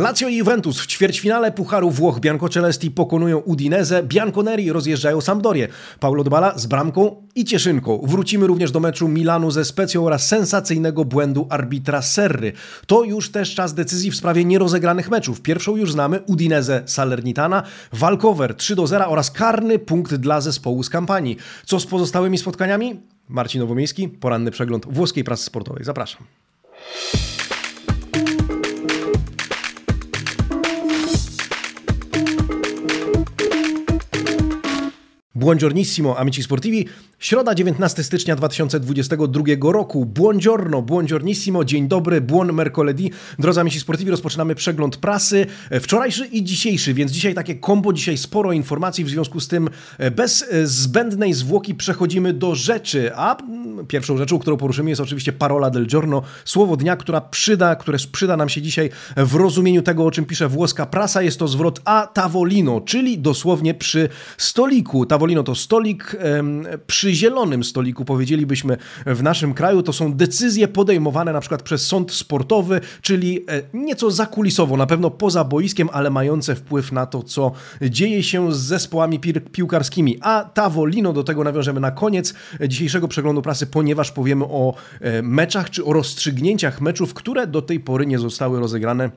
Lazio i Juventus w ćwierćfinale Pucharu Włoch Biancocelesti pokonują Udinese, Bianconeri rozjeżdżają Sampdorię. Paulo Dybala z bramką i cieszynką. Wrócimy również do meczu Milanu ze Specją oraz sensacyjnego błędu arbitra Serry. To już też czas decyzji w sprawie nierozegranych meczów. Pierwszą już znamy Udinese Salernitana, walkover 3 do 0 oraz karny punkt dla zespołu z kampanii. Co z pozostałymi spotkaniami? Marcin Nowomiejski, poranny przegląd włoskiej prasy sportowej. Zapraszam. Buongiornissimo, amici sportivi. Środa 19 stycznia 2022 roku. Buongiorno, buongiornissimo, dzień dobry, buon mercoledì. Drodzy amici sportivi, rozpoczynamy przegląd prasy wczorajszy i dzisiejszy, więc dzisiaj takie kombo, dzisiaj sporo informacji, w związku z tym e, bez e, zbędnej zwłoki przechodzimy do rzeczy, a pierwszą rzeczą, którą poruszymy jest oczywiście parola del giorno, słowo dnia, która przyda, które przyda nam się dzisiaj w rozumieniu tego, o czym pisze włoska prasa, jest to zwrot a tavolino, czyli dosłownie przy stoliku. Tavolino to stolik przy zielonym stoliku, powiedzielibyśmy w naszym kraju. To są decyzje podejmowane na przykład przez sąd sportowy, czyli e, nieco zakulisowo, na pewno poza boiskiem, ale mające wpływ na to, co dzieje się z zespołami pi piłkarskimi. A Tavolino, do tego nawiążemy na koniec dzisiejszego przeglądu prasy, ponieważ powiemy o e, meczach czy o rozstrzygnięciach meczów, które do tej pory nie zostały rozegrane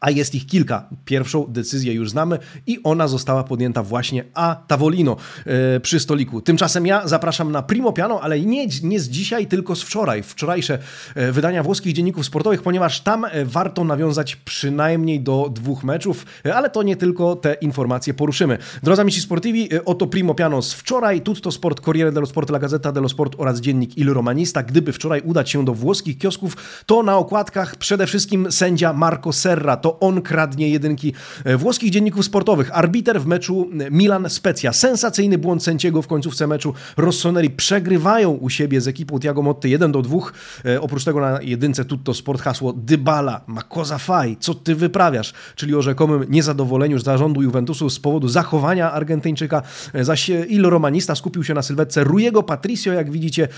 a jest ich kilka. Pierwszą decyzję już znamy i ona została podjęta właśnie a Tavolino yy, przy stoliku. Tymczasem ja zapraszam na Primo Piano, ale nie, nie z dzisiaj, tylko z wczoraj. Wczorajsze yy, wydania włoskich dzienników sportowych, ponieważ tam yy, warto nawiązać przynajmniej do dwóch meczów, ale to nie tylko te informacje poruszymy. Drodzy amici sportivi, oto Primo Piano z wczoraj, Tutto Sport, Corriere dello Sport, La Gazzetta dello Sport oraz dziennik Il Romanista. Gdyby wczoraj udać się do włoskich kiosków, to na okładkach przede wszystkim sędzia Marco Serra. To on kradnie jedynki e, włoskich dzienników sportowych. Arbiter w meczu Milan-Specja. Sensacyjny błąd sędziego w końcówce meczu. Rossoneri przegrywają u siebie z ekipą Tiago Motti 1 do 2. E, oprócz tego na jedynce Tutto Sport hasło Dybala, ma cosa fai, co ty wyprawiasz? Czyli o rzekomym niezadowoleniu zarządu Juventusu z powodu zachowania Argentyńczyka. E, zaś Il Romanista skupił się na sylwetce Rujego Patricio, jak widzicie,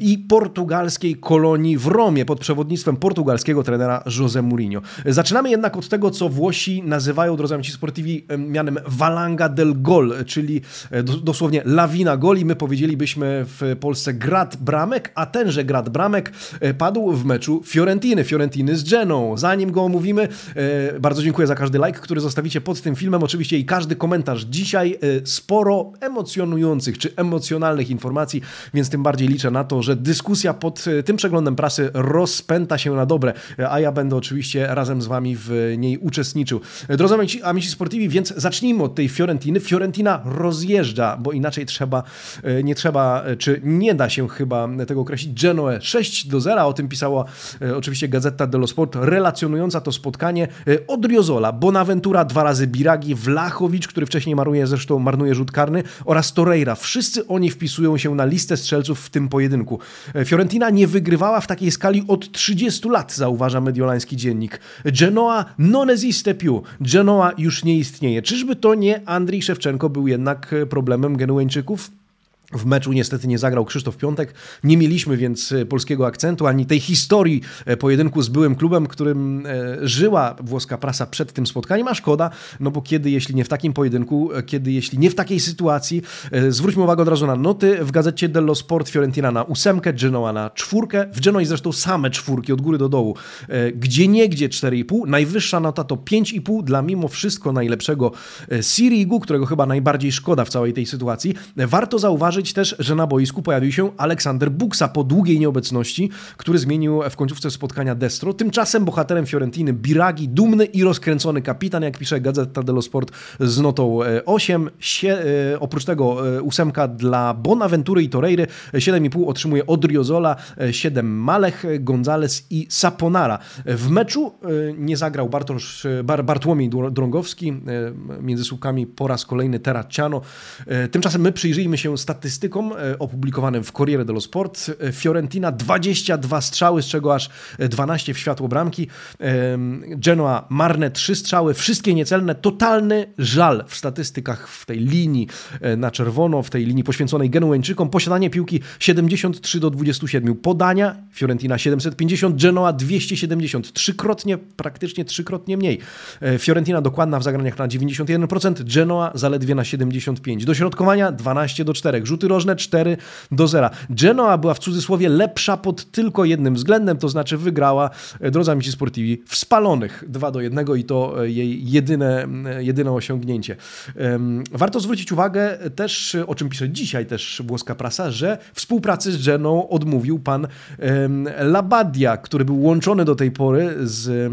i portugalskiej kolonii w Romie pod przewodnictwem portugalskiego trenera José Mourinho. Zaczynamy jednak od tego, co Włosi nazywają, drodzy amici sportivi, mianem valanga del gol, czyli e, dosłownie lawina goli. My powiedzielibyśmy w Polsce grad bramek, a tenże grad bramek e, padł w meczu Fiorentiny, Fiorentiny z Geną. Zanim go omówimy, e, bardzo dziękuję za każdy like, który zostawicie pod tym filmem, oczywiście i każdy komentarz. Dzisiaj sporo emocjonujących czy emocjonalnych informacji, więc tym bardziej liczę na to, że dyskusja pod tym przeglądem prasy rozpęta się na dobre, a ja będę oczywiście razem z Wami w niej uczestniczył. Drodzy amici, amici sportivi, więc zacznijmy od tej Fiorentiny. Fiorentina rozjeżdża, bo inaczej trzeba, e, nie trzeba, e, czy nie da się chyba tego określić. Genoe 6 do 0, o tym pisała e, oczywiście Gazeta dello Sport, relacjonująca to spotkanie od Riozola, Bonaventura dwa razy Biragi, Wlachowicz, który wcześniej maruje, zresztą marnuje rzut karny oraz Torreira. Wszyscy oni wpisują się na listę strzelców w tym pojedynku. Fiorentina nie wygrywała w takiej skali od 30 lat, zauważa mediolański dziennik. Genoa non esiste più. Genoa już nie istnieje. Czyżby to nie Andrii Szewczenko był jednak problemem Genueńczyków? W meczu niestety nie zagrał Krzysztof Piątek. Nie mieliśmy więc e, polskiego akcentu ani tej historii e, pojedynku z byłym klubem, którym e, żyła włoska prasa przed tym spotkaniem, a szkoda, no bo kiedy, jeśli nie w takim pojedynku, kiedy, jeśli nie w takiej sytuacji, zwróćmy uwagę od razu na noty. W gazecie dello Sport Fiorentina na ósemkę, Genoa na czwórkę. W Genoi zresztą same czwórki od góry do dołu. Gdzie niegdzie 4,5. Najwyższa nota to 5,5 dla mimo wszystko najlepszego Sirigu, którego chyba najbardziej szkoda w całej tej sytuacji. Warto zauważyć, zauważyć też, że na boisku pojawił się Aleksander Buksa po długiej nieobecności, który zmienił w końcówce spotkania Destro. Tymczasem bohaterem Fiorentiny Biragi, dumny i rozkręcony kapitan, jak pisze Gazeta dello Sport z notą 8. E, Sie, e, oprócz tego e, ósemka dla Bonaventury i Torreiry, 7,5 otrzymuje Odriozola, 7 Malech, Gonzales i Saponara. W meczu nie zagrał Bartosz, Bar, Bartłomiej Drągowski, między słupkami po raz kolejny Terracciano. Tymczasem my przyjrzyjmy się statystykom statystykom opublikowanym w Corriere dello Sport. Fiorentina 22 strzały, z czego aż 12 w światło bramki. Genoa marne 3 strzały, wszystkie niecelne. Totalny żal w statystykach w tej linii na czerwono, w tej linii poświęconej Genueńczykom. Posiadanie piłki 73 do 27. Podania Fiorentina 750, Genoa 270. Trzykrotnie, praktycznie trzykrotnie mniej. Fiorentina dokładna w zagraniach na 91%, Genoa zaledwie na 75%. Dośrodkowania 12 do 4, rzuty rożne 4 do 0. Genoa była w cudzysłowie lepsza pod tylko jednym względem, to znaczy wygrała, e, drodzy amici sportivi, w spalonych 2 do 1 i to e, jej jedyne, e, jedyne osiągnięcie. Warto zwrócić uwagę też, o czym pisze dzisiaj też włoska prasa, że współpracy z Geną odmówił pan Labadia, który był łączony do tej pory z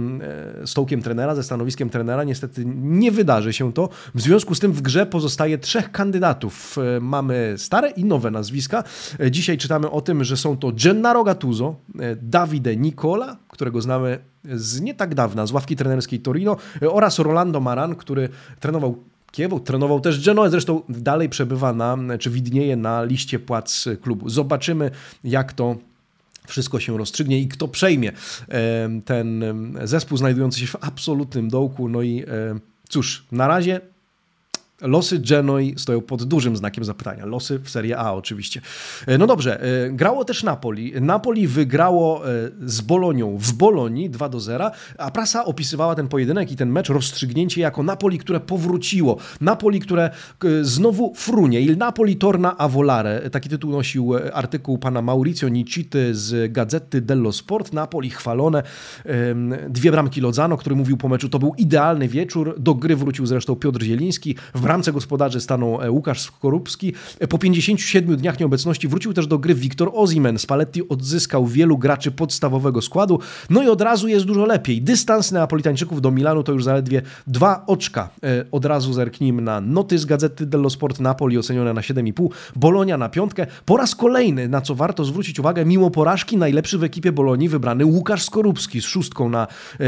stołkiem trenera, ze stanowiskiem trenera. Niestety nie wydarzy się to. W związku z tym w grze pozostaje trzech kandydatów. Mamy stare i nowe nazwiska. E, dzisiaj czytamy o tym, że są to Gennaro Gattuso, e, Davide Nicola, którego znamy z nie tak dawna, z ławki trenerskiej Torino oraz Rolando Maran, który trenował Kiewu, trenował też Genoa, zresztą dalej przebywa na, czy widnieje na liście płac klubu. Zobaczymy, jak to wszystko się rozstrzygnie i kto przejmie ten zespół znajdujący się w absolutnym dołku. No i cóż, na razie Losy Genoi stoją pod dużym znakiem zapytania. Losy w Serie A oczywiście. E, no dobrze, e, grało też Napoli. Napoli wygrało e, z Bolonią w Bolonii 2 do 0, a prasa opisywała ten pojedynek i ten mecz rozstrzygnięcie jako Napoli, które powróciło. Napoli, które znowu frunie. Il Napoli torna a volare. Taki tytuł nosił artykuł pana Maurizio Nicity z Gazety dello Sport. Napoli chwalone. Dwie bramki Lozano, który mówił po meczu, to był idealny wieczór. Do gry wrócił zresztą Piotr Zieliński. W bramce gospodarzy stanął e, Łukasz Skorupski. E, po 57 dniach nieobecności wrócił też do gry Wiktor Ozimen. Spalletti odzyskał wielu graczy podstawowego składu, no i od razu jest dużo lepiej. Dystans Neapolitańczyków do Milanu to już zaledwie dwa oczka. E, od razu zerknijmy na noty z Gazety dello Sport Napoli ocenione na 7,5, Bolonia na piątkę. Po raz kolejny, na co warto zwrócić uwagę, mimo porażki najlepszy w ekipie Bolonii wybrany Łukasz Skorupski z szóstką na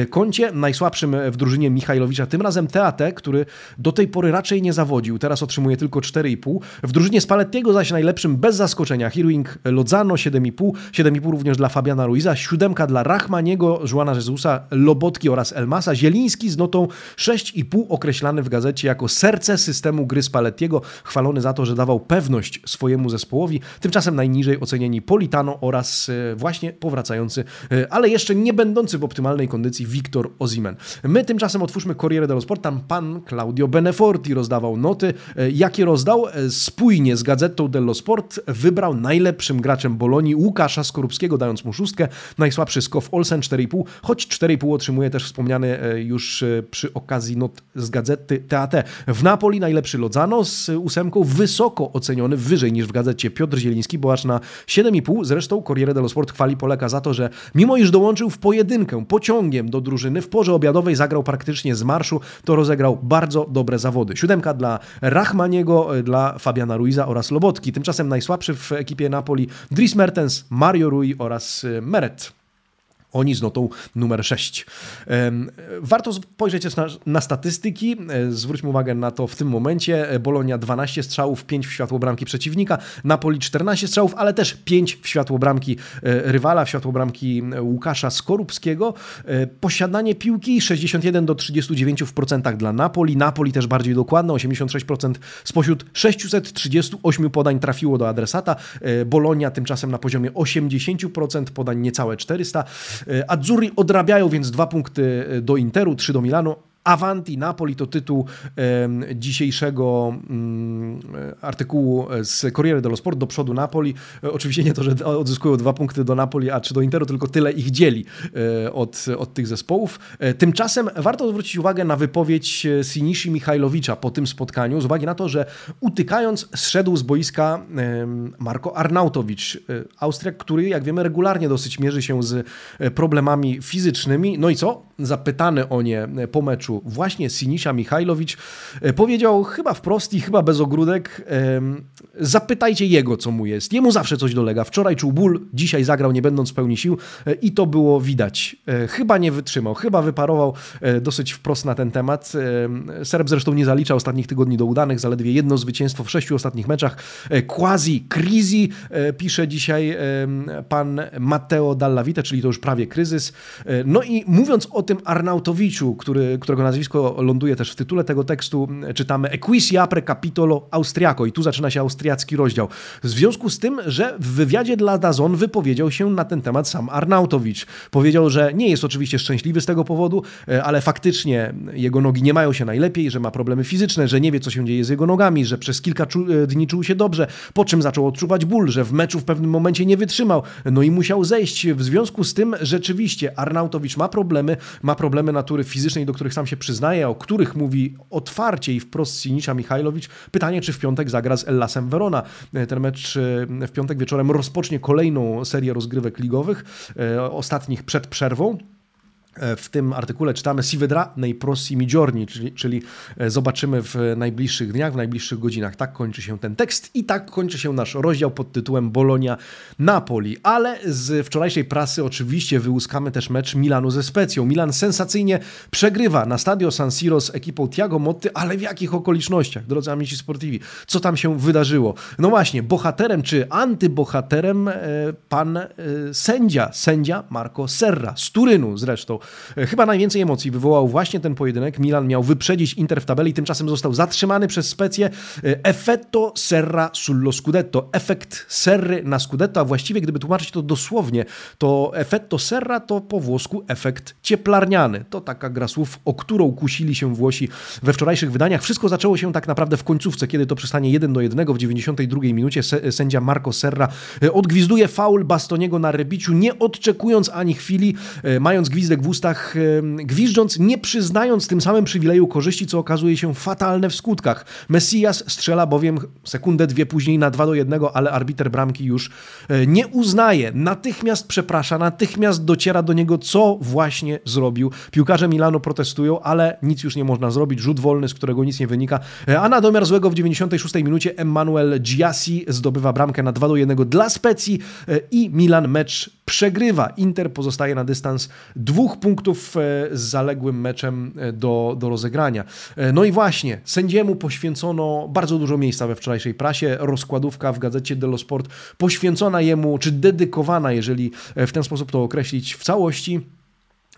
koncie, najsłabszym w drużynie Michajlowicza, tym razem Teate, który do tej pory raczej nie nie zawodził, teraz otrzymuje tylko 4,5. W drużynie Spallettiego zaś najlepszym bez zaskoczenia Hiruing Lozano 7,5, 7,5 również dla Fabiana Ruiza, siódemka dla Rachmaniego, Żuana Jezusa, Lobotki oraz Elmasa, Zieliński z notą 6,5 określany w gazecie jako serce systemu gry Spallettiego, chwalony za to, że dawał pewność swojemu zespołowi, tymczasem najniżej ocenieni Politano oraz e, właśnie powracający, e, ale jeszcze nie będący w optymalnej kondycji Wiktor Ozimen. My tymczasem otwórzmy Corriere dello Sport, tam pan Claudio Beneforti rozdawał rozdawał noty. E, jakie rozdał? E, spójnie z gazetą dello Sport wybrał najlepszym graczem Bolonii Łukasza Skorupskiego, dając mu szóstkę. Najsłabszy Skow Olsen 4,5, choć 4,5 otrzymuje też wspomniany e, już przy okazji not z gazety TAT. W Napoli najlepszy Lozano z ósemką, wysoko oceniony, wyżej niż w gazecie Piotr Zieliński, bo aż na 7,5. Zresztą Corriere dello Sport chwali Poleka za to, że mimo iż dołączył w pojedynkę pociągiem do drużyny, w porze obiadowej zagrał praktycznie z marszu, to rozegrał bardzo dobre zawody. Siódemka dla Rachmaniego, e, dla Fabiana Ruiza oraz Lobotki. Tymczasem najsłabszy w ekipie Napoli Dries Mertens, Mario Rui oraz e, Meret. Oni z notą numer 6. Warto spojrzeć też na, na, statystyki. E, zwróćmy uwagę na to w tym momencie. E, Bolonia 12 strzałów, 5 w światło bramki przeciwnika. Napoli 14 strzałów, ale też 5 w światło bramki e, rywala, w światło bramki Łukasza Skorupskiego. Posiadanie piłki 61 do 39 w procentach dla Napoli. Napoli też bardziej dokładne, 86% spośród 638 podań trafiło do adresata. Bolonia tymczasem na poziomie 80% podań niecałe 400. Azzurri odrabiają więc dwa punkty e, do Interu, trzy do Milanu. Avanti Napoli to tytuł dzisiejszego mm, artykułu z Corriere dello Sport do przodu Napoli. E, oczywiście nie to, że odzyskują dwa punkty do Napoli, a czy do Interu, tylko tyle ich dzieli e, od, od tych zespołów. E, tymczasem warto zwrócić uwagę na wypowiedź Sinishi Michajlowicza po tym spotkaniu, z uwagi na to, że utykając zszedł z boiska Marko Arnautowicz, Austriak, który jak wiemy regularnie dosyć mierzy się z problemami fizycznymi. No i co? Zapytany o nie po meczu meczu właśnie Sinisza Michajlowicz powiedział chyba wprost i chyba bez ogródek zapytajcie jego, co mu jest. Jemu zawsze coś dolega. Wczoraj czuł ból, dzisiaj zagrał nie będąc w pełni sił i to było widać. Chyba nie wytrzymał, chyba wyparował dosyć wprost na ten temat. Serb zresztą nie zalicza ostatnich tygodni do udanych, zaledwie jedno zwycięstwo w sześciu ostatnich meczach. Quasi crizi, pisze dzisiaj pan Matteo Dallavite, czyli to już prawie kryzys. No i mówiąc o tym Arnautowiczu, który, którego nazwisko ląduje też w tytule tego tekstu, czytamy Equisi apre capitolo Austriaco i tu zaczyna się austriacki rozdział. W związku z tym, że w wywiadzie dla Dazon wypowiedział się na ten temat sam Arnautowicz. Powiedział, że nie jest oczywiście szczęśliwy z tego powodu, e, ale faktycznie jego nogi nie mają się najlepiej, że ma problemy fizyczne, że nie wie, co się dzieje z jego nogami, że przez kilka e, dni czuł się dobrze, po czym zaczął odczuwać ból, że w meczu w pewnym momencie nie wytrzymał, no i musiał zejść. W związku z tym rzeczywiście Arnautowicz ma problemy, ma problemy natury fizycznej, do których sam się przyznaje, o których mówi otwarcie i wprost Sinisza Michajlowicz. Pytanie, czy w piątek zagra z Ellasem Verona. E, ten mecz e, w piątek wieczorem rozpocznie kolejną serię rozgrywek ligowych, ostatnich przed przerwą. E, w tym artykule czytamy si vedrà nei prossimi giorni, czyli, czyli e, zobaczymy w najbliższych dniach, w najbliższych godzinach. Tak kończy się ten tekst i tak kończy się nasz rozdział pod tytułem Bolonia-Napoli. Ale z wczorajszej prasy oczywiście wyłuskamy też mecz Milanu ze Specją. Milan sensacyjnie przegrywa na stadio San Siro z ekipą Tiago Motti, ale w jakich okolicznościach, drodzy amici sportivi? Co tam się wydarzyło? No właśnie, bohaterem czy antybohaterem e, pan sędzia, sędzia Marco Serra z Turynu zresztą. E, chyba najwięcej emocji wywołał właśnie ten pojedynek. Milan miał wyprzedzić Inter w tabeli, tymczasem został zatrzymany przez specję. E, effetto serra sullo scudetto. Efekt serry na scudetto, a właściwie gdyby tłumaczyć to dosłownie, to effetto serra to po włosku efekt cieplarniany. To taka gra słów, o którą kusili się Włosi we wczorajszych wydaniach. Wszystko zaczęło się tak naprawdę w końcówce, kiedy to przystanie 1 do 1 w 92 minucie sędzia Marco Serra e, odgwizduje faul Bastoniego na Rebiciu, nie odczekując ani chwili, mając gwizdek w ustach, gwiżdżąc, nie przyznając tym samym przywileju korzyści, co okazuje się fatalne w skutkach. Messias strzela bowiem sekundę, dwie później na 2 do 1, ale arbiter bramki już e, nie uznaje. Natychmiast przeprasza, natychmiast dociera do niego, co właśnie zrobił. Piłkarze Milano protestują, ale nic już nie można zrobić. Rzut wolny, z którego nic nie wynika. E, a na domiar złego w 96 minucie Emmanuel Giassi zdobywa bramkę na 2 do 1 dla Specji e, i Milan mecz przegrywa. Inter pozostaje na dystans dwóch punktów e, z zaległym meczem e, do, do rozegrania. E, no i właśnie, sędziemu poświęcono bardzo dużo miejsca we wczorajszej prasie. Rozkładówka w gazecie Dello Sport poświęcona jemu, czy dedykowana, jeżeli w ten sposób to określić, w całości.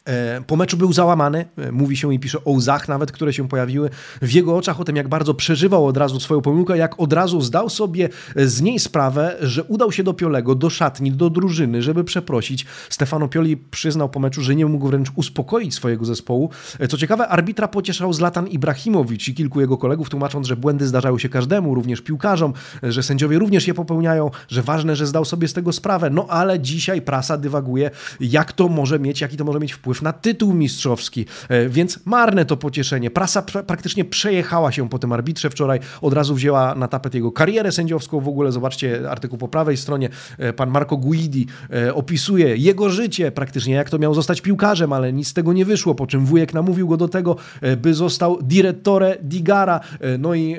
E, po meczu był załamany, e, mówi się i pisze o łzach nawet, które się pojawiły w jego oczach, o tym jak bardzo przeżywał od razu swoją pomyłkę, jak od razu zdał sobie z niej sprawę, że udał się do Piolego, do szatni, do drużyny, żeby przeprosić. Stefano Pioli przyznał po meczu, że nie mógł wręcz uspokoić swojego zespołu. E, co ciekawe, arbitra pocieszał Zlatan Ibrahimowicz i kilku jego kolegów, tłumacząc, że błędy zdarzają się każdemu, również piłkarzom, że sędziowie również je popełniają, że ważne, że zdał sobie z tego sprawę. No ale dzisiaj prasa dywaguje, jak to może mieć, jaki to może mieć wpływ na tytuł mistrzowski, e, więc marne to pocieszenie. Prasa praktycznie przejechała się po tym arbitrze wczoraj, od razu wzięła na tapet jego karierę sędziowską. W ogóle zobaczcie artykuł po prawej stronie, e, pan Marco Guidi e, opisuje jego życie praktycznie, jak to miał zostać piłkarzem, ale nic z tego nie wyszło, po czym wujek namówił go do tego, by został direttore di gara. No i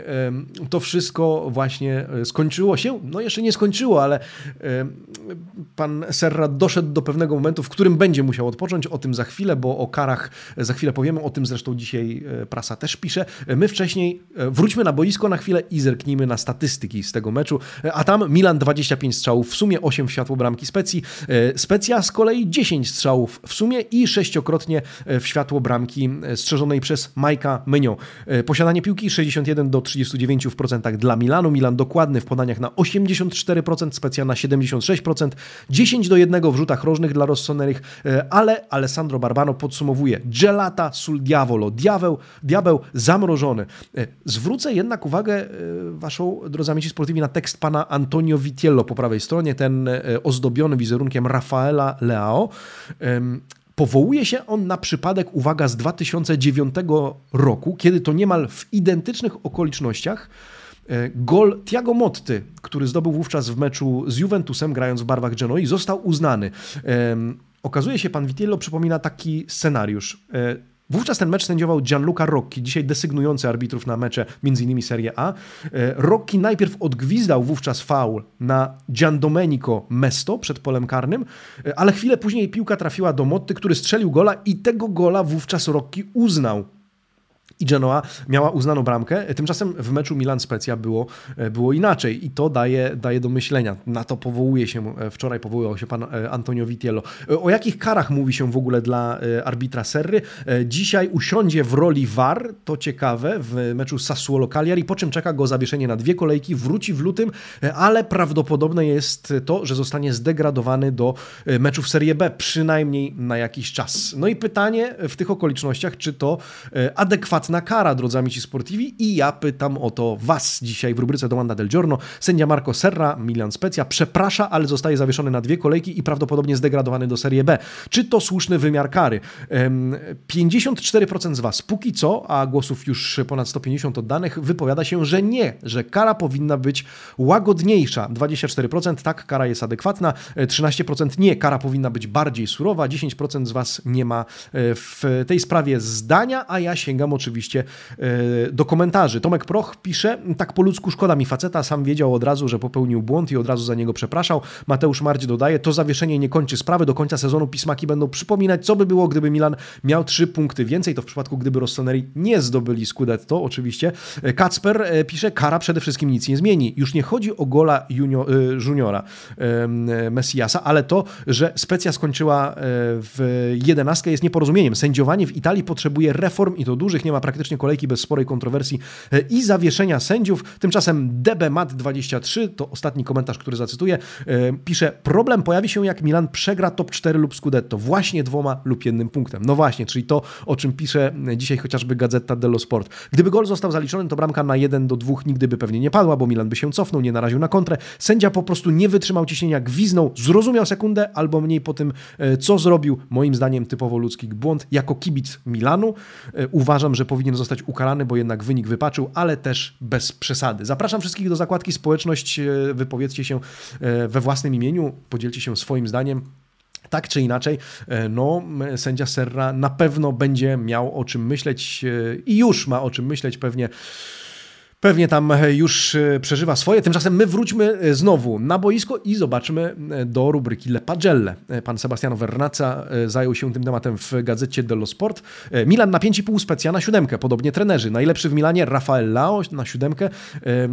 to wszystko właśnie skończyło się. No jeszcze nie skończyło, ale pan Serra doszedł do pewnego momentu, w którym będzie musiał odpocząć. O tym za za chwilę, bo o karach za chwilę powiemy, o tym zresztą dzisiaj e, prasa też pisze. My wcześniej e, wróćmy na boisko na chwilę i zerknijmy na statystyki z tego meczu, e, a tam Milan 25 strzałów, w sumie 8 w światło bramki Specji, Specja z kolei 10 strzałów w sumie i sześciokrotnie w światło bramki strzeżonej przez Majka Menio. Posiadanie piłki 61 do 39% dla Milanu, Milan dokładny w podaniach na 84%, Specja na 76%, 10 do 1 w rzutach rożnych dla Rossonerych, ale Alessandro Alessandro Barbano podsumowuje Gelata sul diavolo, diabeł, diabeł zamrożony. E, zwrócę jednak uwagę e, waszą, drodzy amici sportivi, na tekst pana Antonio Vitiello po prawej stronie, ten e, ozdobiony wizerunkiem Rafaela Leao. Powołuje się on na przypadek, uwaga, z 2009 roku, kiedy to niemal w identycznych okolicznościach Gol Tiago Motti, który zdobył wówczas w meczu z Juventusem, grając w barwach Genoi, został uznany. Okazuje się, pan Vitiello przypomina taki scenariusz. E, Wówczas ten mecz sędziował Gianluca Rocchi, dzisiaj desygnujący arbitrów na mecze m.in. Serie A. E, Rocchi najpierw odgwizdał wówczas faul na Giandomenico Mesto przed polem karnym, e, ale chwilę później piłka trafiła do Motty, który strzelił gola i tego gola wówczas Rocchi uznał i Genoa miała uznaną bramkę. Tymczasem w meczu Milan-Specja było, e, było inaczej i to daje, daje do myślenia. Na to powołuje się, e, wczoraj powoływał się pan e, Antonio Vitiello. O jakich karach mówi się w ogóle dla arbitra Serry? Dzisiaj usiądzie w roli VAR, to ciekawe, w meczu Sassuolo-Cagliari, po czym czeka go zawieszenie na dwie kolejki, wróci w lutym, ale prawdopodobne jest to, że zostanie zdegradowany do meczów Serie B, przynajmniej na jakiś czas. No i pytanie w tych okolicznościach, czy to adekwatne adekwatna kara, drodzy amici sportivi i ja pytam o to was dzisiaj w rubryce Domanda del Giorno. Sędzia Marco Serra, Milan Specja, przeprasza, ale zostaje zawieszony na dwie kolejki i prawdopodobnie zdegradowany do Serie B. Czy to słuszny wymiar kary? 54% z was póki co, a głosów już ponad 150 oddanych, wypowiada się, że nie, że kara powinna być łagodniejsza. 24% tak, kara jest adekwatna, 13% nie, kara powinna być bardziej surowa, 10% z was nie ma e, w tej sprawie zdania, a ja sięgam oczywiście oczywiście e, do komentarzy. Tomek Proch pisze, tak po ludzku szkoda mi faceta, sam wiedział od razu, że popełnił błąd i od razu za niego przepraszał. Mateusz Mardź dodaje, to zawieszenie nie kończy sprawy, do końca sezonu pismaki będą przypominać, co by było, gdyby Milan miał trzy punkty więcej, to w przypadku, gdyby Rossoneri nie zdobyli Scudetto, oczywiście. E, Kacper e, pisze, kara przede wszystkim nic nie zmieni. Już nie chodzi o gola junior, juniora Messiasa, ale to, że Specja skończyła w jedenastkę jest nieporozumieniem. Sędziowanie w Italii potrzebuje reform i to dużych, nie ma praktycznie kolejki bez sporej kontrowersji e, i zawieszenia sędziów. Tymczasem DBMat23, to ostatni komentarz, który zacytuję, e, pisze: Problem pojawi się, jak Milan przegra top 4 lub Scudetto, właśnie dwoma lub jednym punktem. No właśnie, czyli to, o czym pisze dzisiaj chociażby Gazeta dello Sport. Gdyby gol został zaliczony, to bramka na 1 do 2 nigdy by pewnie nie padła, bo Milan by się cofnął, nie naraził na kontrę. Sędzia po prostu nie wytrzymał ciśnienia, gwiznął, zrozumiał sekundę albo mniej po tym, e, co zrobił. Moim zdaniem typowo ludzki błąd. Jako kibic Milanu uważam, że powinien zostać ukarany, bo jednak wynik wypaczył, ale też bez przesady. Zapraszam wszystkich do zakładki Społeczność. E, wypowiedzcie się e, we własnym imieniu, podzielcie się swoim zdaniem. Tak czy inaczej, e, no, sędzia Serra na pewno będzie miał o czym myśleć i już ma o czym myśleć pewnie pewnie tam e, już e, przeżywa swoje. Tymczasem my wróćmy e, znowu na boisko i zobaczmy do rubryki Le Pagelle. Pan Sebastiano Vernaca zajął się tym tematem w gazecie dello Sport. Milan na 5,5 specja na siódemkę, podobnie trenerzy. Najlepszy w Milanie Rafael Lao na siódemkę,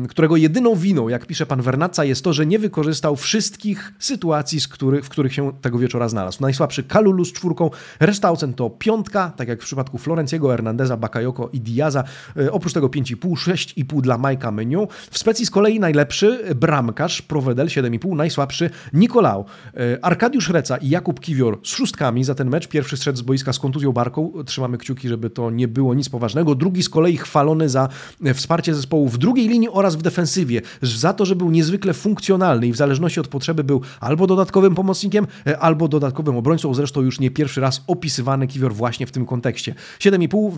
którego jedyną winą, jak pisze pan Vernaca, jest to, że nie wykorzystał wszystkich sytuacji, z których, w których się tego wieczora znalazł. Najsłabszy Kalulu z czwórką, reszta ocen to piątka, tak jak w przypadku Florenciego, Hernandeza, Bakayoko i Diaza. Oprócz tego 5,5, 6,5 dla Majka Menu. W Specji z kolei najlepszy bramkarz Provedel 7,5, najsłabszy Nikolał. E, Arkadiusz Reca i Jakub Kiwior z szóstkami za ten mecz. Pierwszy strzedł z boiska z kontuzją barką. Trzymamy kciuki, żeby to nie było nic poważnego. Drugi z kolei chwalony za e, wsparcie zespołu w drugiej linii oraz w defensywie. Za to, że był niezwykle funkcjonalny i w zależności od potrzeby był albo dodatkowym pomocnikiem, e, albo dodatkowym obrońcą. Zresztą już nie pierwszy raz opisywany Kiwior właśnie w tym kontekście. 7,5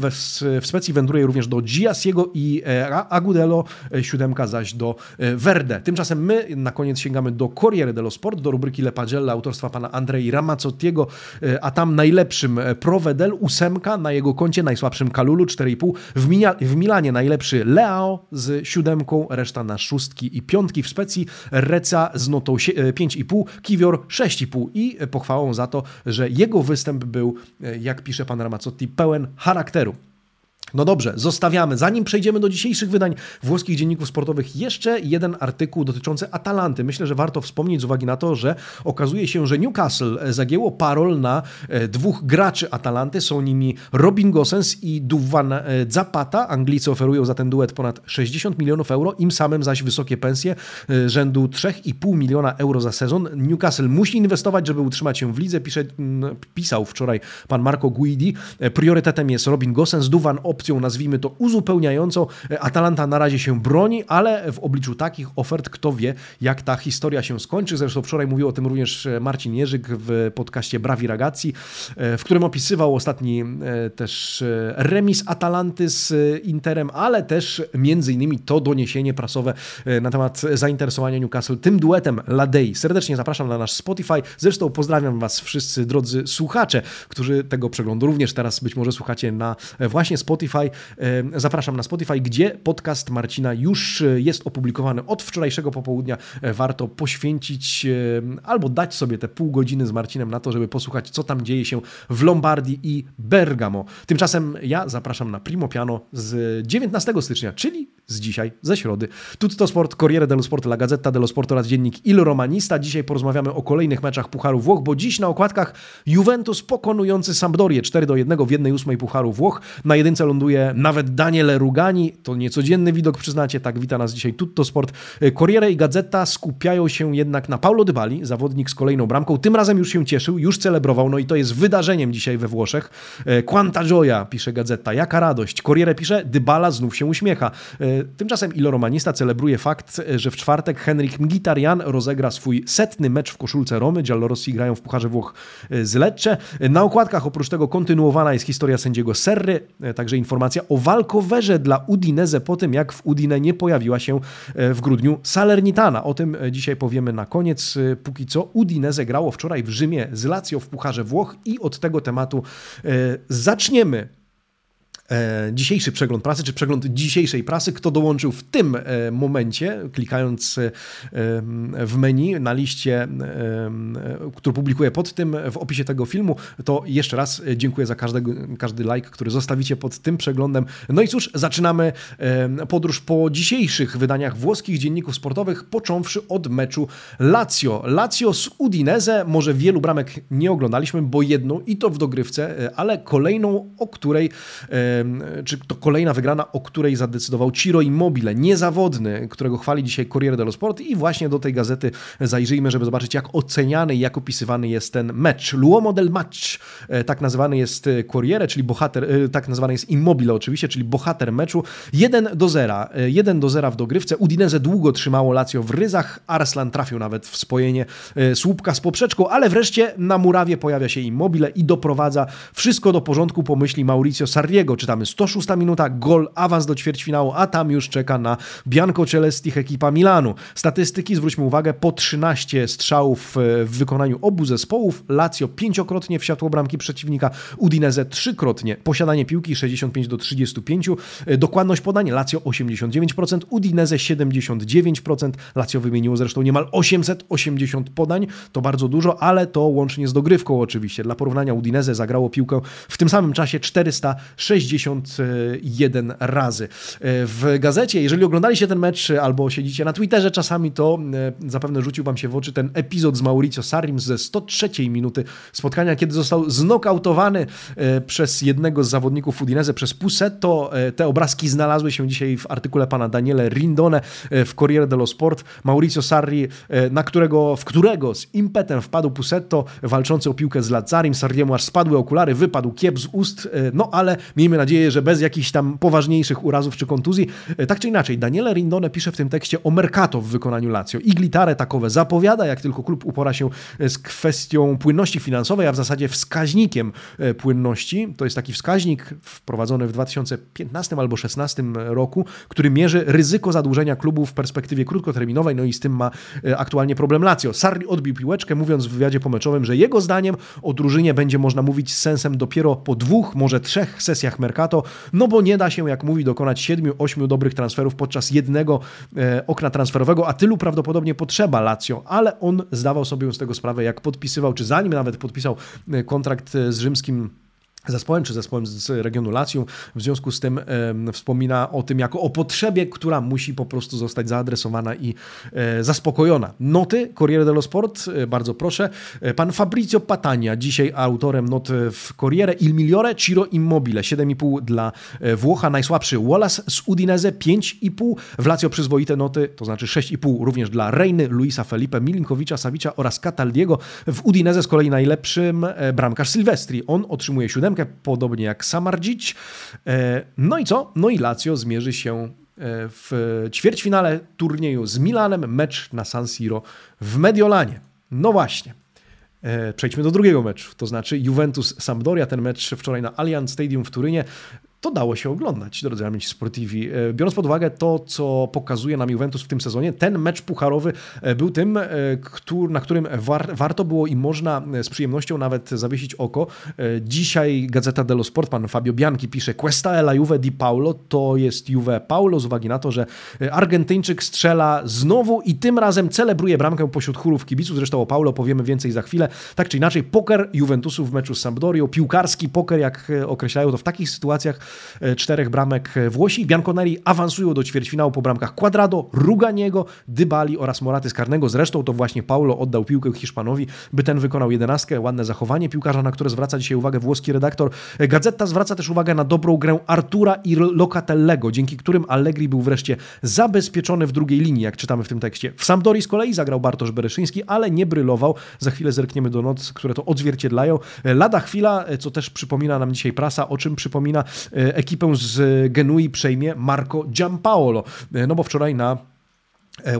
w, Specji wędruje również do Giasiego i Agu E, siódemka zaś do e, Verde. Tymczasem my na koniec sięgamy do Corriere dello Sport, do rubryki Le Pagella autorstwa pana Andrei Ramazzottiego, e, a tam najlepszym Provedel, ósemka, na jego koncie najsłabszym Kalulu, 4,5. W, w Milanie najlepszy Leao z siódemką, reszta na szóstki i piątki w Specji, Reca z notą 5,5, Kiwior 6,5 i pochwałą za to, że jego występ był, jak pisze pan Ramazzotti, pełen charakteru. No dobrze, zostawiamy. Zanim przejdziemy do dzisiejszych wydań włoskich dzienników sportowych, jeszcze jeden artykuł dotyczący Atalanty. Myślę, że warto wspomnieć z uwagi na to, że okazuje się, że Newcastle zagięło parol na e, dwóch graczy Atalanty. Są nimi Robin Gosens i Duvan e, Zapata. Anglicy oferują za ten duet ponad 60 milionów euro, im samym zaś wysokie pensje e, rzędu 3,5 miliona euro za sezon. Newcastle musi inwestować, żeby utrzymać się w lidze. Pisze, pisał wczoraj pan Marco Guidi. Priorytetem jest Robin Gosens, Duvan Op opcją, nazwijmy to uzupełniającą. Atalanta na razie się broni, ale w obliczu takich ofert, kto wie, jak ta historia się skończy. Zresztą wczoraj mówił o tym również Marcin Jerzyk w podcaście Brawi Ragazzi, w którym opisywał ostatni też remis Atalanty z Interem, ale też między innymi to doniesienie prasowe na temat zainteresowania Newcastle tym duetem Ladei. Serdecznie zapraszam na nasz Spotify. Zresztą pozdrawiam Was wszyscy, drodzy słuchacze, którzy tego przeglądu również teraz być może słuchacie na właśnie Spotify. Zapraszam na Spotify, gdzie podcast Marcina już jest opublikowany od wczorajszego popołudnia. Warto poświęcić albo dać sobie te pół godziny z Marcinem na to, żeby posłuchać, co tam dzieje się w Lombardii i Bergamo. Tymczasem ja zapraszam na Primo Piano z 19 stycznia, czyli z dzisiaj, ze środy. Tutto Sport, Corriere dello Sport, La Gazzetta dello Sport oraz dziennik Il Romanista. Dzisiaj porozmawiamy o kolejnych meczach Pucharu Włoch, bo dziś na okładkach Juventus pokonujący Sampdorię 4 do 1 w 1-8 Pucharu Włoch. Na jedynce nawet Daniele Rugani. To niecodzienny widok, przyznacie. Tak wita nas dzisiaj Tutto Sport. Corriere i Gazeta skupiają się jednak na Paulo Dybali, zawodnik z kolejną bramką. Tym razem już się cieszył, już celebrował, no i to jest wydarzeniem dzisiaj we Włoszech. E, Quanta gioia, pisze Gazeta, jaka radość. Corriere pisze, Dybala znów się uśmiecha. E, Tymczasem Iloromanista celebruje fakt, że w czwartek Henrik Mkhitaryan rozegra swój setny mecz w koszulce Romy. Giallorossi grają w Pucharze Włoch z Lecce. Na okładkach oprócz tego kontynuowana jest historia sędziego Serry, także informacja o walkowerze dla Udinese po tym, jak w Udine nie pojawiła się w grudniu Salernitana. O tym dzisiaj powiemy na koniec. Póki co Udinese grało wczoraj w Rzymie z Lazio w Pucharze Włoch i od tego tematu zaczniemy E, dzisiejszy przegląd prasy, czy przegląd dzisiejszej prasy, kto dołączył w tym e, momencie, klikając e, w menu na liście, który publikuję pod tym, w opisie tego filmu, to jeszcze raz dziękuję za każdego, każdy like, który zostawicie pod tym przeglądem. No i cóż, zaczynamy podróż po dzisiejszych wydaniach włoskich dzienników sportowych, począwszy od meczu Lazio. Lazio z Udinese, może wielu bramek nie oglądaliśmy, bo jedną i to w dogrywce, ale kolejną, o której czy to kolejna wygrana, o której zadecydował Ciro Immobile, niezawodny, którego chwali dzisiaj Corriere dello Sport i właśnie do tej gazety zajrzyjmy, żeby zobaczyć jak oceniany i jak opisywany jest ten mecz. L'uomo del match, e, tak nazywany jest Corriere, czyli bohater, e, tak nazywany jest Immobile oczywiście, czyli bohater meczu. 1 do 0, 1 e, do 0 w dogrywce. Udinese długo trzymało Lazio w ryzach, Arslan trafił nawet w spojenie słupka z poprzeczką, ale wreszcie na murawie pojawia się Immobile i doprowadza wszystko do porządku pomyśli Mauricio Sarriego, czytamy. 106 minuta, gol, awans do ćwierćfinału, a tam już czeka na Bianco Celestich ekipa Milanu. Statystyki, zwróćmy uwagę, po 13 strzałów e, w wykonaniu obu zespołów, Lazio pięciokrotnie wsiadło bramki przeciwnika, Udinese trzykrotnie, posiadanie piłki 65 do 35, e, dokładność podań Lazio 89%, Udinese 79%, Lazio wymieniło zresztą niemal 880 podań, to bardzo dużo, ale to łącznie z dogrywką oczywiście. Dla porównania Udinese zagrało piłkę w tym samym czasie 460 51 razy. W gazecie, jeżeli oglądaliście ten mecz albo siedzicie na Twitterze czasami, to e, zapewne rzucił wam się w oczy ten epizod z Mauricio Sarim ze 103 minuty spotkania, kiedy został znokautowany e, przez jednego z zawodników Udinese, przez Pusetto. E, te obrazki znalazły się dzisiaj w artykule pana Daniele Rindone w Corriere dello Sport. Mauricio Sarri, na którego, w którego z impetem wpadł Pusetto, walczący o piłkę z Lazzarim. Sarriemu aż spadły okulary, wypadł kiep z ust, no ale miejmy nadzieję, nadzieję, że bez jakichś tam poważniejszych urazów czy kontuzji. E, tak czy inaczej, Daniele Rindone pisze w tym tekście o Mercato w wykonaniu Lazio. Iglitare takowe zapowiada, jak tylko klub upora się e, z kwestią płynności finansowej, a w zasadzie wskaźnikiem e, płynności. To jest taki wskaźnik wprowadzony w 2015 albo 2016 roku, który mierzy ryzyko zadłużenia klubu w perspektywie krótkoterminowej, no i z tym ma aktualnie problem Lazio. Sarri odbił piłeczkę, mówiąc w wywiadzie pomeczowym, że jego zdaniem o drużynie będzie można mówić z sensem dopiero po dwóch, może trzech sesjach Mercato, Mercato, no bo nie da się, jak mówi, dokonać 7-8 dobrych transferów podczas jednego e, okna transferowego, a tylu prawdopodobnie potrzeba Lazio, ale on zdawał sobie z tego sprawę, jak podpisywał, czy zanim nawet podpisał e, kontrakt e, z rzymskim zespołem, czy zespołem z regionu Lacją. W związku z tym e, wspomina o tym jako o potrzebie, która musi po prostu zostać zaadresowana i e, zaspokojona. Noty Corriere dello Sport, e, bardzo proszę. E, pan Fabrizio Patania, dzisiaj autorem not w Corriere, Il Migliore, Ciro Immobile, 7,5 dla e, Włocha, najsłabszy Wallace z Udinese, 5,5, w Lazio przyzwoite noty, to znaczy 6,5 również dla Reiny, Luisa Felipe, Milinkowicza, Savicza oraz Cataldiego. W Udinese z kolei najlepszym e, bramkarz Silvestri. On otrzymuje 7 siódemkę, podobnie jak Samardzic. No i co? No i Lazio zmierzy się w ćwierćfinale turnieju z Milanem, mecz na San Siro w Mediolanie. No właśnie. Przejdźmy do drugiego meczu, to znaczy Juventus-Sampdoria, ten mecz wczoraj na Allianz Stadium w Turynie to dało się oglądać, drodzy amici sportivi. E, biorąc pod uwagę to, co pokazuje nam Juventus w tym sezonie, ten mecz pucharowy e, był tym, e, na którym war, warto było i można z przyjemnością nawet zawiesić oko. Dzisiaj Gazeta dello Sport, pan Fabio Bianchi pisze Questa è la Juve di Paulo, to jest Juve Paulo z uwagi na to, że Argentyńczyk strzela znowu i tym razem celebruje bramkę pośród chórów kibiców, zresztą o Paulo powiemy więcej za chwilę. Tak czy inaczej, poker Juventusu w meczu z Sampdorią, piłkarski poker, jak określają to w takich sytuacjach, czterech bramek Włosi. Bianconeri awansują do ćwierćfinału po bramkach Quadrado, Ruganiego, Dybali oraz Moraty z karnego. Zresztą to właśnie Paulo oddał piłkę Hiszpanowi, by ten wykonał jedenastkę. Ładne zachowanie piłkarza, na które zwraca dzisiaj uwagę włoski redaktor. E, Gazeta zwraca też uwagę na dobrą grę Artura i Locatellego, dzięki którym Allegri był wreszcie zabezpieczony w drugiej linii, jak czytamy w tym tekście. W Sampdori z kolei zagrał Bartosz Bereszyński, ale nie brylował. Za chwilę zerkniemy do not, które to odzwierciedlają. E, lada chwila, co też przypomina nam dzisiaj prasa, o czym przypomina ekipę z Genui przejmie Marco Giampaolo. No bo wczoraj na E,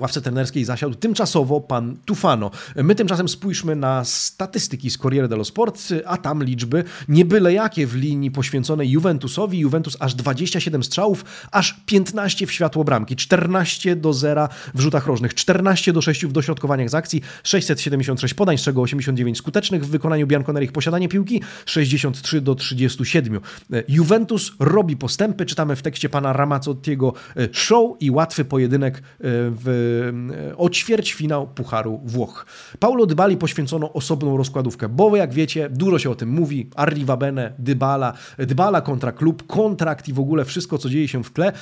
ławce trenerskiej zasiadł tymczasowo pan Tufano. My tymczasem spójrzmy na statystyki z Corriere dello Sport, a tam liczby nie byle jakie w linii poświęconej Juventusowi. Juventus aż 27 strzałów, aż 15 w światło bramki, 14 do 0 w rzutach rożnych, 14 do 6 w dośrodkowaniach z akcji, 676 podań, z czego 89 skutecznych w wykonaniu Bianconerich posiadanie piłki, 63 do 37. E, Juventus robi postępy, czytamy w tekście pana Ramazzottiego e, show i łatwy pojedynek w w, o ćwierćfinał Pucharu Włoch. Paulo Dybali poświęcono osobną rozkładówkę, bo jak wiecie, dużo się o tym mówi, Arriva Bene, Dybala, Dybala kontra klub, kontrakt i w ogóle wszystko, co dzieje się w tle, e,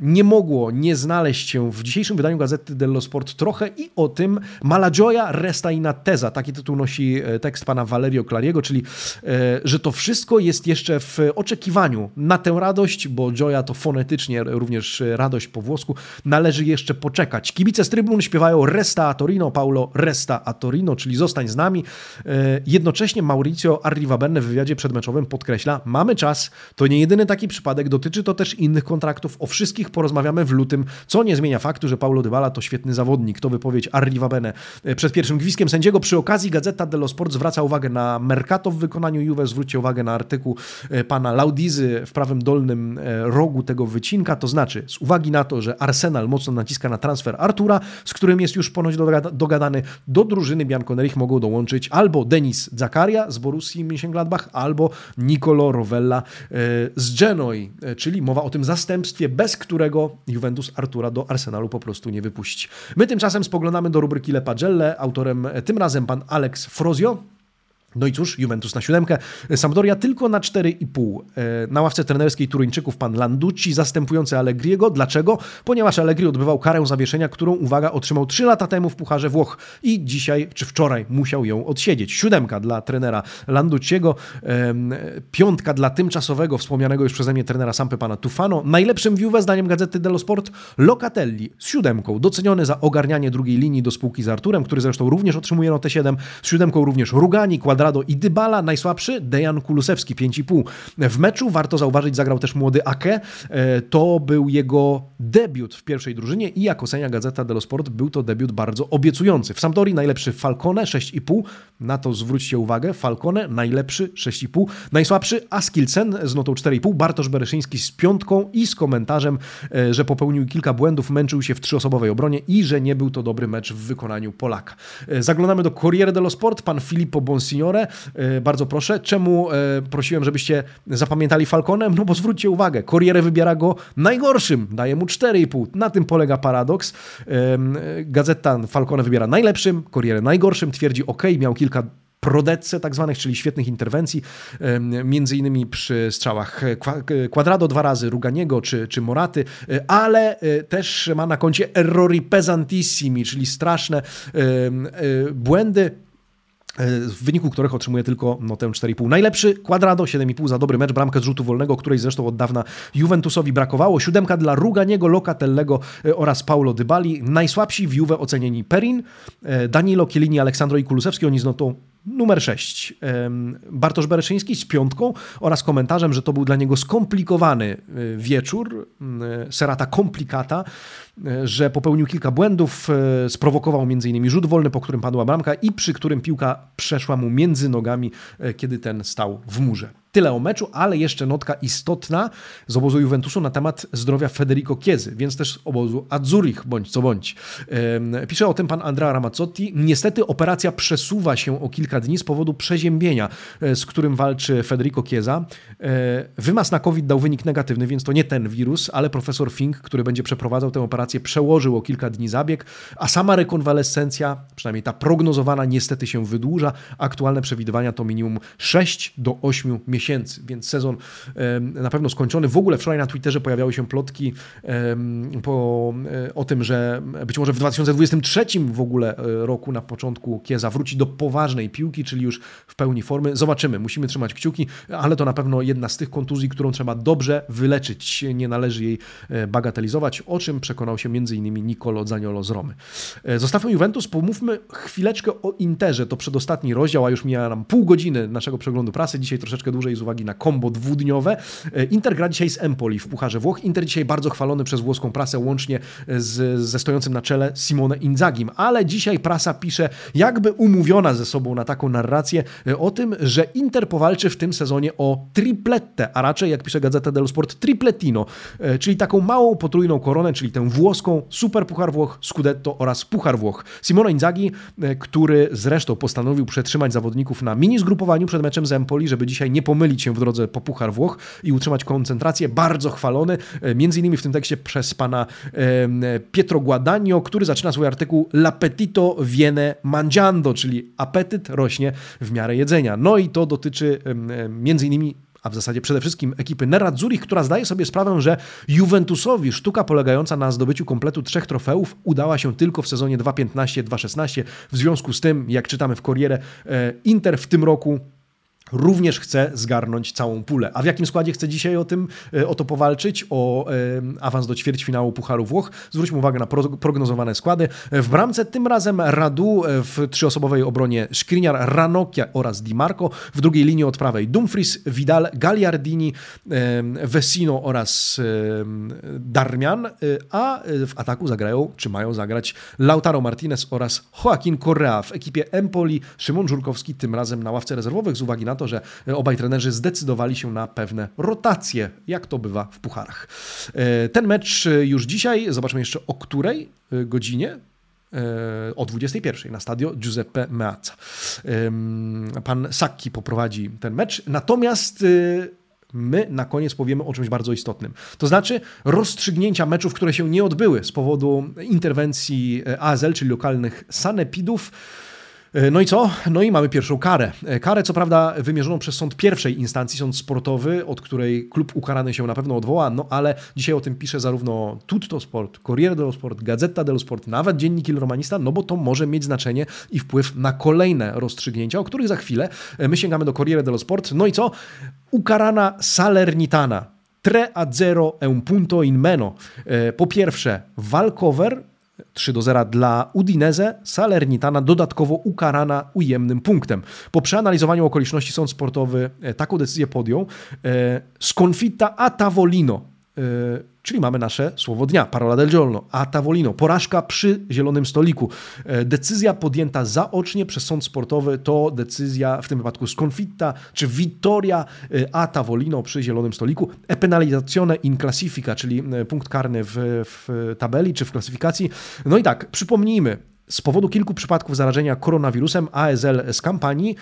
nie mogło nie znaleźć się w dzisiejszym wydaniu Gazety dello Sport trochę i o tym Malagioia resta teza, taki tytuł nosi e, tekst pana Valerio Clariego, czyli e, że to wszystko jest jeszcze w oczekiwaniu na tę radość, bo Gioia to fonetycznie również radość po włosku, należy jeszcze poczekać Kibice z trybun śpiewają Resta a Torino, Paulo Resta a Torino, czyli zostań z nami. E, jednocześnie Mauricio Arrivabene w wywiadzie przedmeczowym podkreśla, mamy czas, to nie jedyny taki przypadek, dotyczy to też innych kontraktów, o wszystkich porozmawiamy w lutym, co nie zmienia faktu, że Paulo Dybala to świetny zawodnik. To wypowiedź Arrivabene e, przed pierwszym gwizdkiem sędziego. Przy okazji Gazeta dello Sport zwraca uwagę na Mercato w wykonaniu Juve. Zwróćcie uwagę na artykuł e, pana Laudizy w prawym dolnym rogu tego wycinka, to znaczy z uwagi na to, że Arsenal mocno naciska na transfer transfer Artura, z którym jest już ponoć dogadany. Do drużyny Bianconerich mogą dołączyć albo Denis Zakaria z Borussii Mönchengladbach, albo Nicolo Rovella e, z Genoi, e, czyli mowa o tym zastępstwie, bez którego Juventus Artura do Arsenalu po prostu nie wypuści. My tymczasem spoglądamy do rubryki Le Pagelle, autorem e, tym razem pan Alex Frozio, no i cóż, Juventus na siódemkę, Sampdoria tylko na 4,5. E, na ławce trenerskiej Turyńczyków pan Landucci zastępujący Allegriego. Dlaczego? Ponieważ Allegri odbywał karę zawieszenia, którą, uwaga, otrzymał 3 lata temu w Pucharze Włoch i dzisiaj, czy wczoraj musiał ją odsiedzieć. Siódemka dla trenera Landucciego, piątka dla tymczasowego, wspomnianego już przeze mnie trenera Sampy pana Tufano. Najlepszym Juve, zdaniem Gazety dello Sport, Locatelli z siódemką, doceniony za ogarnianie drugiej linii do spółki z Arturem, który zresztą również otrzymuje notę 7. Z siódemką również Rugani, Quadrado Quadrado i Dybala, najsłabszy Dejan Kulusewski 5,5. W meczu warto zauważyć, zagrał też młody Ake. E, to był jego debiut w pierwszej drużynie i jak ocenia Gazeta dello Sport, był to debiut bardzo obiecujący. W Sampdori najlepszy Falcone 6,5. Na to zwróćcie uwagę. Falcone najlepszy 6,5. Najsłabszy Askilsen z notą 4,5. Bartosz Bereszyński z piątką i z komentarzem, e, że popełnił kilka błędów, męczył się w trzyosobowej obronie i że nie był to dobry mecz w wykonaniu Polaka. E, zaglądamy do Corriere dello Sport. Pan Filippo Bonsignore E, bardzo proszę. Czemu prosiłem, żebyście zapamiętali Falconem? No bo zwróćcie uwagę, Corriere wybiera go najgorszym, daje mu 4,5. Na tym polega paradoks. Gazeta Falcone wybiera najlepszym, Corriere najgorszym, twierdzi ok, miał kilka prodece tak zwanych, czyli świetnych interwencji, między innymi przy strzałach Quadrado dwa razy, Ruganiego czy, czy Moraty, e, ale też ma na koncie errori pesantissimi, czyli straszne błędy, E, w wyniku których otrzymuje tylko notę 4,5. Najlepszy Quadrado 7,5 za dobry mecz, bramkę z rzutu wolnego, której zresztą od dawna Juventusowi brakowało. Siódemka dla Ruganiego, Locatellego e, oraz Paulo Dybali. Najsłabsi w Juve ocenieni Perin, e, Danilo Chiellini, Aleksandro i Kulusewski, oni z notą numer 6. Bartosz Bereszyński z piątką oraz komentarzem, że to był dla niego skomplikowany wieczór, serata komplikata, że popełnił kilka błędów, sprowokował m.in. rzut wolny, po którym padła bramka i przy którym piłka przeszła mu między nogami, kiedy ten stał w murze. Tyle o meczu, ale jeszcze notka istotna z obozu Juventusu na temat zdrowia Federico Chiezy, więc też z obozu Azzurich, bądź co bądź. Pisze o tym pan Andrea Ramazzotti. Niestety operacja przesuwa się o kilka dni z powodu przeziębienia, e, z którym walczy Federico Chiesa. E, wymaz na COVID dał wynik negatywny, więc to nie ten wirus, ale profesor Fink, który będzie przeprowadzał tę operację, przełożył o kilka dni zabieg, a sama rekonwalescencja, przynajmniej ta prognozowana, niestety się wydłuża. Aktualne przewidywania to minimum 6 do 8 miesięcy miesięcy, więc sezon na pewno skończony. W ogóle wczoraj na Twitterze pojawiały się plotki po, e, o tym, że być może w 2023 w ogóle e, roku na początku Kieza wróci do poważnej piłki, czyli już w pełni formy. Zobaczymy, musimy trzymać kciuki, ale to na pewno jedna z tych kontuzji, którą trzeba dobrze wyleczyć. Nie należy jej e, bagatelizować, o czym przekonał się m.in. Nicolo Zaniolo z Romy. Zostawmy Juventus, pomówmy chwileczkę o Interze. To przedostatni rozdział, a już mija nam pół godziny naszego przeglądu prasy. Dzisiaj troszeczkę dłużej z uwagi na kombo dwudniowe. E, Inter gra dzisiaj z Empoli w Pucharze Włoch. Inter dzisiaj bardzo chwalony przez włoską prasę, łącznie z, ze stojącym na czele Simone Inzagim. Ale dzisiaj prasa pisze, jakby umówiona ze sobą na taką narrację e, o tym, że Inter powalczy w tym sezonie o tripletę, a raczej, jak pisze Gazeta dello Sport, tripletino, e, czyli taką małą potrójną koronę, czyli tę włoską Super Puchar Włoch, Scudetto oraz Puchar Włoch. Simone Inzaghi, który zresztą postanowił przetrzymać zawodników na mini zgrupowaniu przed meczem z Empoli, żeby dzisiaj nie pomylić pomylić się w drodze po Puchar Włoch i utrzymać koncentrację. Bardzo chwalony, e, między innymi w tym tekście przez pana Pietro Guadagno, który zaczyna swój artykuł L'appetito viene mangiando, czyli apetyt rośnie w miarę jedzenia. No i to dotyczy między innymi a w zasadzie przede wszystkim ekipy Nerazzurich, która zdaje sobie sprawę, że Juventusowi sztuka polegająca na zdobyciu kompletu trzech trofeów udała się tylko w sezonie 2.15-2.16. W związku z tym, jak czytamy w Corriere, e, Inter w tym roku również chce zgarnąć całą pulę. A w jakim składzie chce dzisiaj o tym, e, o to powalczyć? O e, awans do ćwierćfinału Pucharu Włoch. Zwróćmy uwagę na prognozowane składy. W bramce tym razem Radu, e, w trzyosobowej obronie Skriniar, Ranocchia oraz Di Marco. W drugiej linii od prawej Dumfries, Vidal, Gagliardini, Vesino oraz Darmian, a w ataku zagrają, czy mają zagrać Lautaro Martinez oraz Joaquin Correa. W ekipie Empoli Szymon Żurkowski tym razem na ławce rezerwowych z uwagi na to, to, że obaj trenerzy zdecydowali się na pewne rotacje, jak to bywa w pucharach. E, ten mecz już dzisiaj, zobaczmy jeszcze o której e, godzinie, e, o 21 na stadio Giuseppe Meazza. Pan Sacchi poprowadzi ten mecz, natomiast my na koniec powiemy o czymś bardzo istotnym. To znaczy rozstrzygnięcia meczów, które się nie odbyły z powodu interwencji ASL, czyli lokalnych sanepidów no i co? No i mamy pierwszą karę. E, karę, co prawda, wymierzoną przez sąd pierwszej instancji, sąd sportowy, od której klub ukarany się na pewno odwoła, no ale dzisiaj o tym pisze zarówno Tutto Sport, Corriere dello Sport, Gazeta dello Sport, nawet Dziennik Il Romanista, no bo to może mieć znaczenie i wpływ na kolejne rozstrzygnięcia, o których za chwilę e, my sięgamy do Corriere dello Sport. No i co? Ukarana Salernitana. 3 a 0 è un punto in meno. Po pierwsze, walkover 3 do 0 dla Udinese, Salernitana dodatkowo ukarana ujemnym punktem. Po przeanalizowaniu okoliczności sąd sportowy e, taką decyzję podjął. E, sconfitta a Tavolino Czyli mamy nasze słowo dnia, parola del giorno, a tavolino, porażka przy zielonym stoliku. E, decyzja podjęta zaocznie przez sąd sportowy to decyzja w tym wypadku sconfitta czy vittoria e, a tavolino przy zielonym stoliku. E penalizzazione in classifica, czyli e, punkt karny w, w tabeli czy w klasyfikacji. No i tak, przypomnijmy, z powodu kilku przypadków zarażenia koronawirusem ASL z kampanii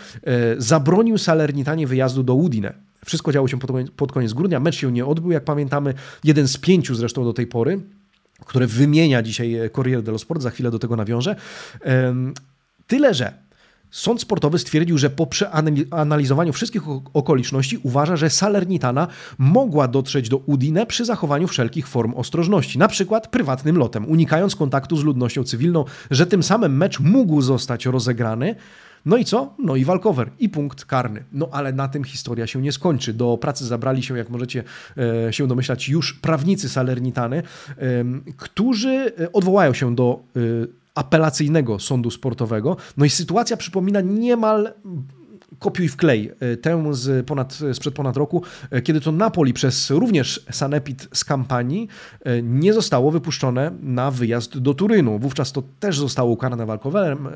zabronił Salernitanie wyjazdu do Udine. Wszystko działo się pod, pod koniec grudnia. Mecz się nie odbył, jak pamiętamy. Jeden z pięciu zresztą do tej pory które wymienia dzisiaj Corriere dello Sport, za chwilę do tego nawiążę. Tyle, że Sąd sportowy stwierdził, że po przeanalizowaniu wszystkich okoliczności uważa, że Salernitana mogła dotrzeć do Udine przy zachowaniu wszelkich form ostrożności, na przykład prywatnym lotem, unikając kontaktu z ludnością cywilną, że tym samym mecz mógł zostać rozegrany no i co? No i walkover i punkt karny. No ale na tym historia się nie skończy. Do pracy zabrali się, jak możecie e, się domyślać, już prawnicy Salernitany, którzy e, odwołają się do e, apelacyjnego sądu sportowego. No i sytuacja przypomina niemal kopiuj wklej e, tę z ponad, sprzed ponad roku, e, kiedy to Napoli przez również Sanepid z kampanii e, nie zostało wypuszczone na wyjazd do Turynu. Wówczas to też zostało ukarane walkowym,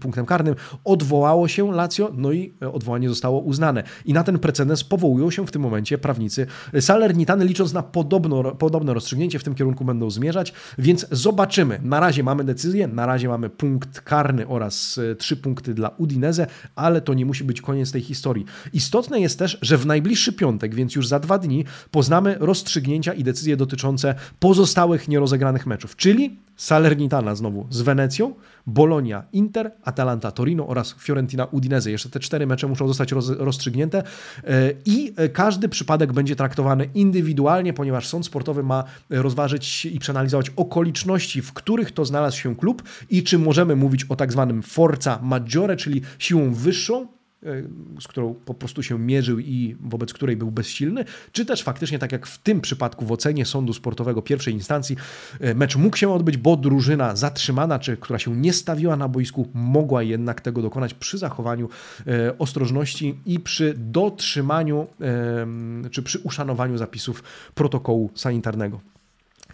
punktem karnym. Odwołało się Lazio, no i odwołanie zostało uznane. I na ten precedens powołują się w tym momencie prawnicy Salernitany, licząc na podobno, podobne rozstrzygnięcie w tym kierunku będą zmierzać, więc zobaczymy. Na razie mamy decyzję, na razie mamy punkt karny oraz trzy punkty dla Udinese, ale to nie musi musi być koniec tej historii. Istotne jest też, że w najbliższy piątek, więc już za dwa dni, poznamy rozstrzygnięcia i decyzje dotyczące pozostałych nierozegranych meczów, czyli Salernitana znowu z Wenecją, Bolonia Inter, Atalanta Torino oraz Fiorentina Udinese. Jeszcze te cztery mecze muszą zostać roz, rozstrzygnięte e, i e, każdy przypadek będzie traktowany indywidualnie, ponieważ sąd sportowy ma rozważyć i przeanalizować okoliczności, w których to znalazł się klub i czy możemy mówić o tak zwanym forza maggiore, czyli siłą wyższą, z którą po prostu się mierzył i wobec której był bezsilny, czy też faktycznie, tak jak w tym przypadku w ocenie sądu sportowego pierwszej instancji, e, mecz mógł się odbyć, bo drużyna zatrzymana, czy która się nie stawiła na boisku, mogła jednak tego dokonać przy zachowaniu e, ostrożności i przy dotrzymaniu, czy przy uszanowaniu zapisów protokołu sanitarnego.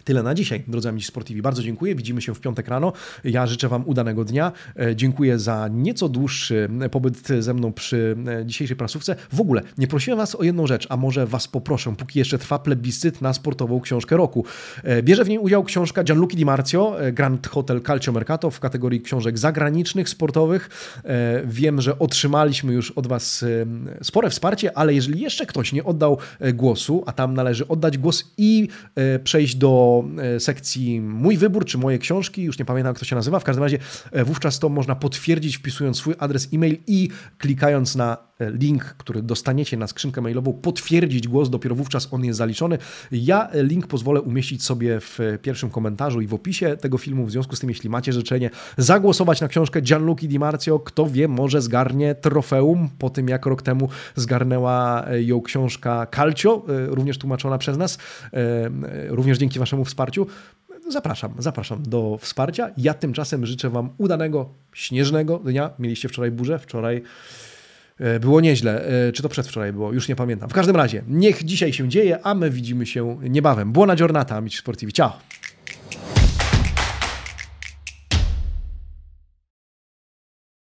Tyle na dzisiaj, drodzy amici sportivi. Bardzo dziękuję. Widzimy się w piątek rano. Ja życzę Wam udanego dnia. E, dziękuję za nieco dłuższy pobyt ze mną przy e, dzisiejszej prasówce. W ogóle nie prosiłem Was o jedną rzecz, a może Was poproszę, póki jeszcze trwa plebiscyt na sportową książkę roku. E, bierze w niej udział książka Gianluca Di Marzio, Grand Hotel Calcio Mercato w kategorii książek zagranicznych, sportowych. Wiem, że otrzymaliśmy już od Was spore wsparcie, ale jeżeli jeszcze ktoś nie oddał głosu, a tam należy oddać głos i przejść do E, sekcji Mój wybór, czy moje książki, już nie pamiętam jak to się nazywa, w każdym razie e, wówczas to można potwierdzić wpisując swój adres e-mail i klikając na e, link, który dostaniecie na skrzynkę mailową, potwierdzić głos, dopiero wówczas on jest zaliczony. Ja link pozwolę umieścić sobie w pierwszym komentarzu i w opisie tego filmu, w związku z tym, jeśli macie życzenie zagłosować na książkę Gianluca Di Marzio, kto wie, może zgarnie trofeum po tym, jak rok temu zgarnęła ją książka Calcio, również tłumaczona przez nas, również dzięki waszemu wsparciu, zapraszam, zapraszam do wsparcia. Ja tymczasem życzę Wam udanego, śnieżnego dnia. Mieliście wczoraj burzę, wczoraj e, było nieźle. E, czy to przedwczoraj było? Już nie pamiętam. W każdym razie, niech dzisiaj się dzieje, a my widzimy się niebawem. Buona giornata, amici sportivi. Ciao!